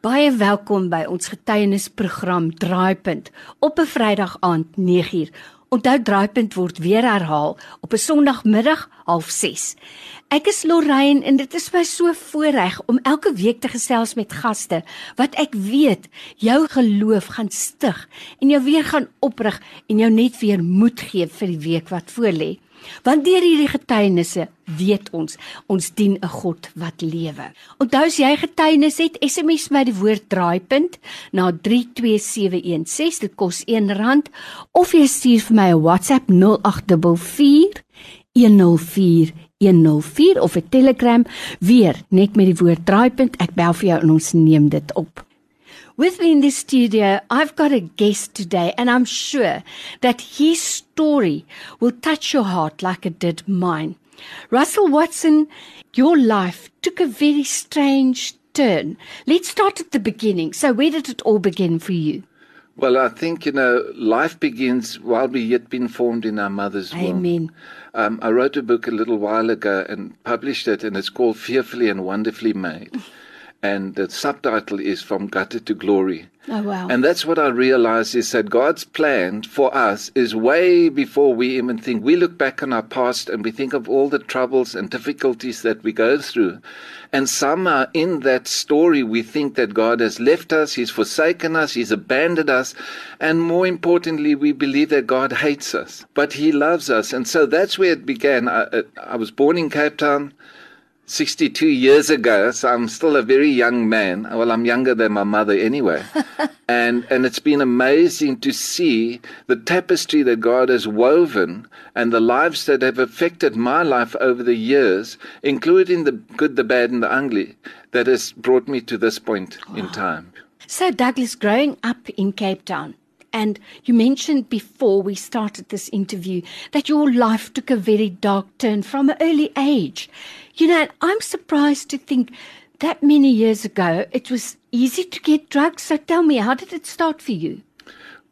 Baie welkom by ons getuienisprogram Draaipunt op 'n Vrydag aand 9uur. Onthou Draaipunt word weer herhaal op 'n Sondagmiddag 06:30. Ek is Lorraine en dit is my so voorreg om elke week te gesels met gaste wat ek weet jou geloof gaan stig en jou weer gaan oprig en jou net weer moed gee vir die week wat voorlê. Want deur hierdie getuienisse weet ons ons dien 'n God wat lewe. Onthou as jy getuienis het, SMS my die woord draaipunt na 32716 dit kos R1 of jy stuur vir my 'n WhatsApp 0844 104 104 of 'n Telegram weer net met die woord draaipunt ek bel vir jou en ons neem dit op. With me in the studio, I've got a guest today, and I'm sure that his story will touch your heart like it did mine. Russell Watson, your life took a very strange turn. Let's start at the beginning. So, where did it all begin for you? Well, I think, you know, life begins while we yet been formed in our mother's womb. Amen. Um, I wrote a book a little while ago and published it, and it's called Fearfully and Wonderfully Made. And the subtitle is From Gutter to Glory. Oh, wow. And that's what I realized is that God's plan for us is way before we even think. We look back on our past and we think of all the troubles and difficulties that we go through. And somehow in that story, we think that God has left us, He's forsaken us, He's abandoned us. And more importantly, we believe that God hates us, but He loves us. And so that's where it began. I, uh, I was born in Cape Town. 62 years ago, so I'm still a very young man. Well, I'm younger than my mother anyway. and and it's been amazing to see the tapestry that God has woven and the lives that have affected my life over the years, including the good, the bad and the ugly, that has brought me to this point in ah. time. So, Douglas, growing up in Cape Town, and you mentioned before we started this interview that your life took a very dark turn from an early age. You know, I'm surprised to think that many years ago it was easy to get drugs. So tell me, how did it start for you?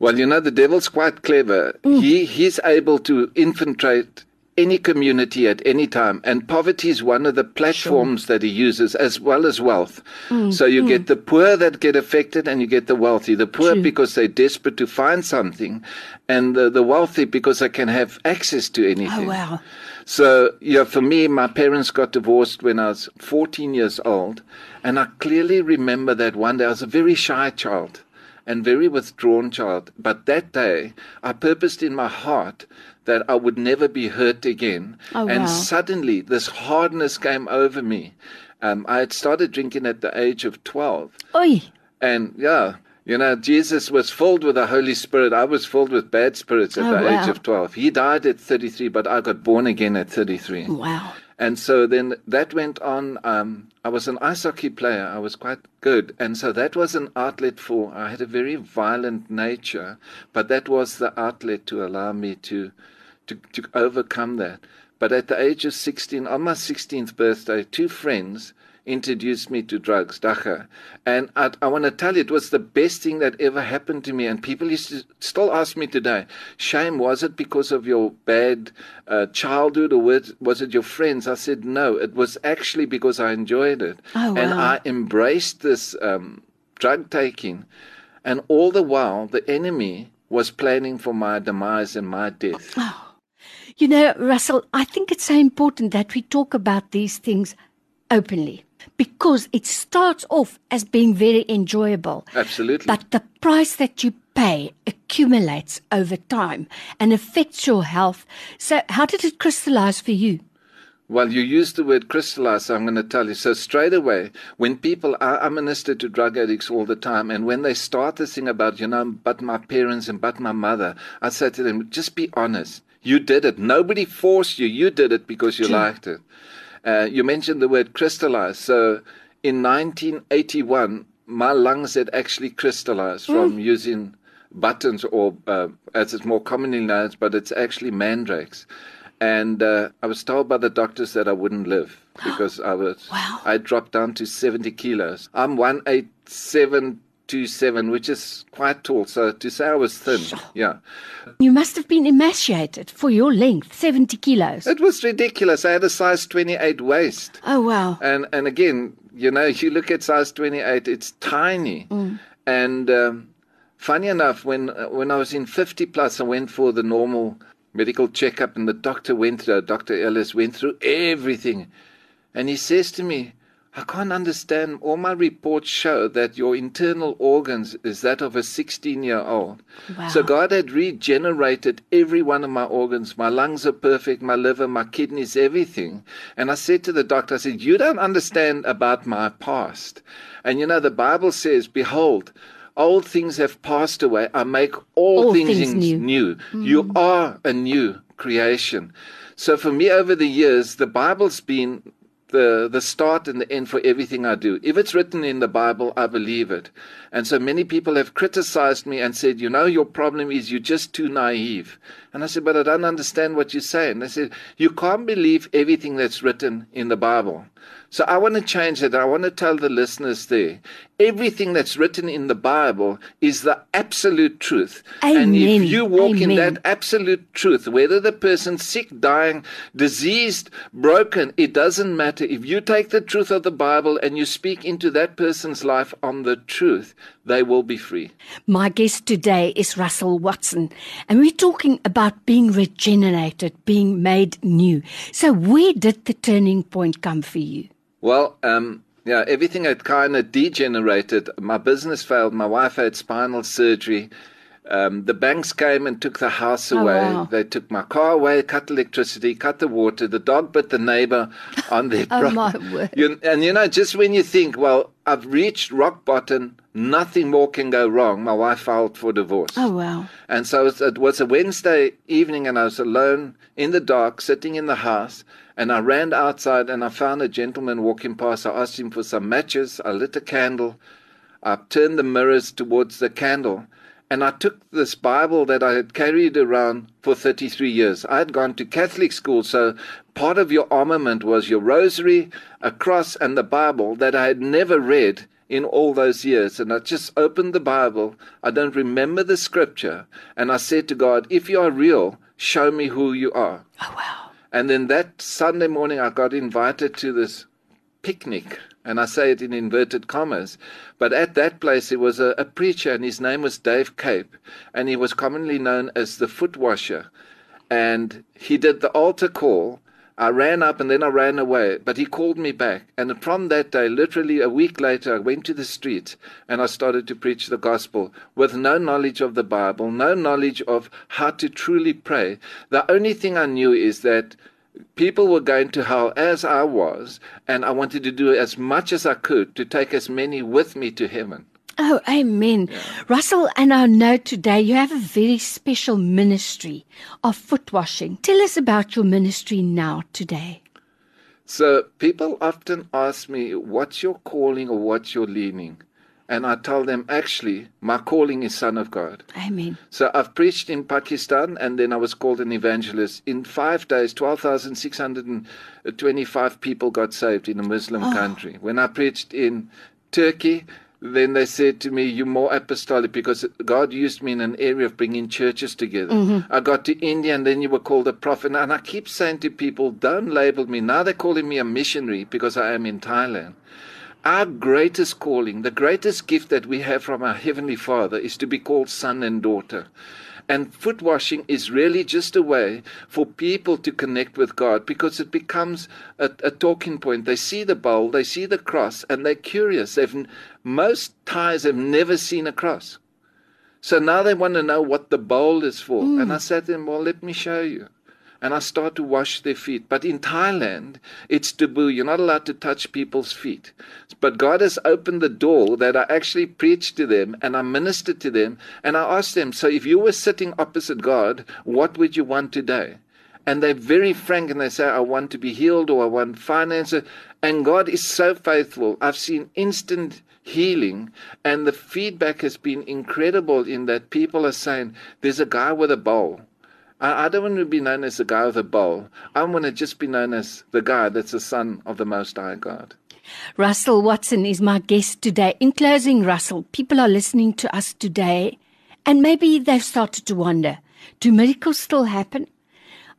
Well, you know, the devil's quite clever. Mm. He he's able to infiltrate any community at any time. And poverty is one of the platforms sure. that he uses, as well as wealth. Mm, so you mm. get the poor that get affected, and you get the wealthy. The poor True. because they're desperate to find something, and the, the wealthy because they can have access to anything. Oh, wow. So, yeah, for me, my parents got divorced when I was 14 years old. And I clearly remember that one day I was a very shy child and very withdrawn child. But that day, I purposed in my heart that I would never be hurt again. Oh, and wow. suddenly, this hardness came over me. Um, I had started drinking at the age of 12. Oi. And yeah, you know, Jesus was filled with the Holy Spirit. I was filled with bad spirits at Oh, the wow. age of 12. He died at 33, but I got born again at 33. Wow. And so then that went on. Um, I was an ice hockey player. I was quite good. And so that was an outlet for, I had a very violent nature, but that was the outlet to allow me to, to, to overcome that. But at the age of 16, on my 16th birthday, two friends introduced me to drugs, dagga. And I, I want to tell you, it was the best thing that ever happened to me. And people used to still ask me today, Shame, was it because of your bad uh, childhood or was, was it your friends? I said, No, it was actually because I enjoyed it. Oh, And. I embraced this um, drug taking. And all the while, the enemy was planning for my demise and my death. You know, Russell, I think it's so important that we talk about these things openly because it starts off as being very enjoyable. Absolutely. But the price that you pay accumulates over time and affects your health. So, how did it crystallize for you? Well, you used the word crystallize, so I'm going to tell you. So straight away, when people, I, I minister to drug addicts all the time, and when they start this thing about, you know, but my parents and but my mother, I say to them, just be honest. You did it. Nobody forced you. You did it because you True. liked it. Uh, you mentioned the word crystallize. So in 1981, my lungs had actually crystallized from using buttons, or uh, as it's more commonly known, but it's actually Mandrax. And uh, I was told by the doctors that I wouldn't live because I was Wow. I dropped down to 70 kilos. I'm 18727, which is quite tall. So to say I was thin, yeah. You must have been emaciated for your length, 70 kilos. It was ridiculous. I had a size 28 waist. Oh, wow. And and again, you know, you look at size 28, it's tiny. And um, funny enough, when uh, when I was in 50 plus, I went for the normal medical checkup, and the doctor went through, Dr. Ellis went through everything. And he says to me, I can't understand. All my reports show that your internal organs is that of a 16 year old. Wow. So God had regenerated every one of my organs. My lungs are perfect, my liver, my kidneys, everything. And I said to the doctor, I said, You don't understand about my past. And you know, the Bible says, Behold, old things have passed away. I make all, All things, things new. new. You hmm. are a new creation. So for me over the years, the Bible's been the the start and the end for everything I do. If it's written in the Bible, I believe it. And so many people have criticized me and said, you know, your problem is you're just too naive. And I said, but I don't understand what you say. And they said, you can't believe everything that's written in the Bible. So I want to change it. I want to tell the listeners there, everything that's written in the Bible is the absolute truth. And if you walk in that absolute truth, whether the person's sick, dying, diseased, broken, it doesn't matter. If you take the truth of the Bible and you speak into that person's life on the truth, they will be free. My guest today is Russell Watson, and we're talking about being regenerated, being made new. So, where did the turning point come for you? Well, um, yeah, everything had kind of degenerated. My business failed. My wife had spinal surgery. Um, the banks came and took the house Oh, away. wow. They took my car away, cut electricity, cut the water. The dog bit the neighbor on their Oh, my word. You, and you know, just when you think, well, I've reached rock bottom, nothing more can go wrong. My wife filed for divorce. Oh, wow. And so it was- it was a Wednesday evening, and I was alone in the dark, sitting in the house. And I ran outside, and I found a gentleman walking past. I asked him for some matches. I lit a candle. I turned the mirrors towards the candle, and I took this Bible that I had carried around for 33 years. I had gone to Catholic school, so part of your armament was your rosary, a cross, and the Bible that I had never read in all those years. And I just opened the Bible. I don't remember the scripture. And I said to God, if you are real, show me who you are. Oh, wow. And then that Sunday morning, I got invited to this picnic. And I say it in inverted commas. But at that place, there was a, a preacher, and his name was Dave Cape. And he was commonly known as the foot washer. And he did the altar call. I ran up and then I ran away, but he called me back. And from that day, literally a week later, I went to the street and I started to preach the gospel with no knowledge of the Bible, no knowledge of how to truly pray. The only thing I knew is that people were going to hell as I was, and I wanted to do as much as I could to take as many with me to heaven. Oh, amen. Russell, and I know today you have a very special ministry of foot washing. Tell us about your ministry now, today. So people often ask me, what's your calling or what's your leaning? And I tell them, actually, my calling is Son of God. Amen. So I've preached in Pakistan and then I was called an evangelist. In five days, 12,625 people got saved in a Muslim oh. country. When I preached in Turkey, then they said to me, You're more apostolic because God used me in an area of bringing churches together. Mm-hmm. I got to India and then you were called a prophet. And I keep saying to people, Don't label me. Now they're calling me a missionary because I am in Thailand. Our greatest calling, the greatest gift that we have from our Heavenly Father is to be called son and daughter. And foot washing is really just a way for people to connect with God because it becomes a, a talking point. They see the bowl, they see the cross, and they're curious. They've, most Thais have never seen a cross. So now they want to know what the bowl is for. And mm. I said to them, Well, let me show you. And I start to wash their feet. But in Thailand, it's taboo. You're not allowed to touch people's feet. But God has opened the door that I actually preach to them and I minister to them. And I ask them, So if you were sitting opposite God, what would you want today? And they're very frank and they say, I want to be healed or I want finances. And God is so faithful. I've seen instant healing and the feedback has been incredible in that people are saying, There's a guy with a bowl. I, I don't want to be known as the guy with a bowl. I want to just be known as the guy that's the son of the Most High God. Russell Watson is my guest today. In closing, Russell, people are listening to us today and maybe they've started to wonder do miracles still happen?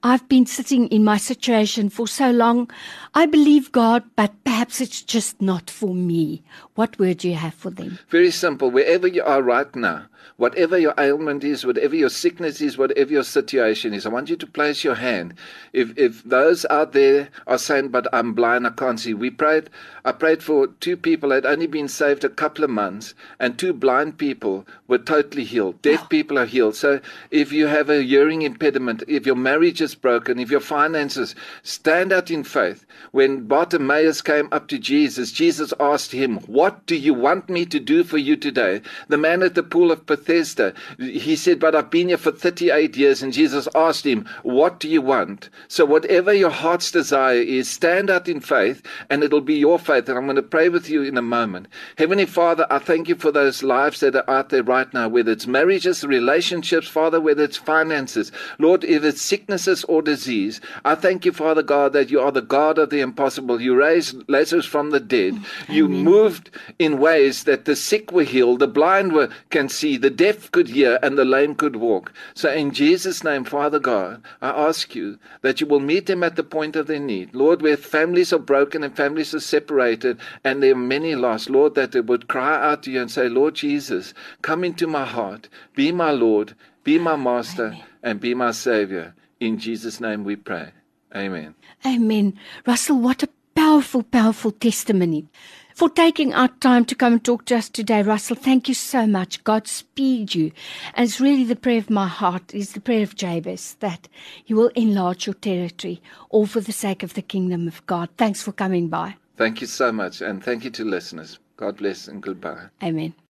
I've been sitting in my situation for so long. I believe God, but perhaps it's just not for me. What word do you have for them? Very simple. Wherever you are right now, whatever your ailment is, whatever your sickness is, whatever your situation is, I want you to place your hand. If if those out there are saying, "But I'm blind, I can't see," we prayed. I prayed for two people that had only been saved a couple of months, and two blind people were totally healed. Deaf people are healed. So if you have a hearing impediment, if your marriage is broken, if your finances, stand out in faith. When Bartimaeus came up to Jesus, Jesus asked him, "What do you want me to do for you today?" The man at the pool of Bethesda, he said, But I've been here for 38 years. And Jesus asked him, What do you want? So, whatever your heart's desire is, stand out in faith, and it'll be your faith. And I'm going to pray with you in a moment. Heavenly Father, I thank you for those lives that are out there right now, whether it's marriages, relationships, Father, whether it's finances, Lord, if it's sicknesses or disease. I thank you, Father God, that you are the God of the impossible. You raised Lazarus from the dead. Oh, you moved in ways that the sick were healed, the blind were can see, the deaf could hear, and the lame could walk. So, in Jesus' name, Father God, I ask you that you will meet them at the point of their need. Lord, where families are broken and families are separated, and there are many lost, Lord, that they would cry out to you and say, Lord Jesus, come into my heart, be my Lord, be my Master, Amen. and be my Savior. In Jesus' name we pray. Amen. Amen. Russell, what a powerful, powerful testimony for taking our time to come and talk to us today, Russell. Thank you so much. God speed you. And it's really the prayer of my heart, is the prayer of Jabez, that you will enlarge your territory, all for the sake of the kingdom of God. Thanks for coming by. Thank you so much, and thank you to listeners. God bless and goodbye. Amen.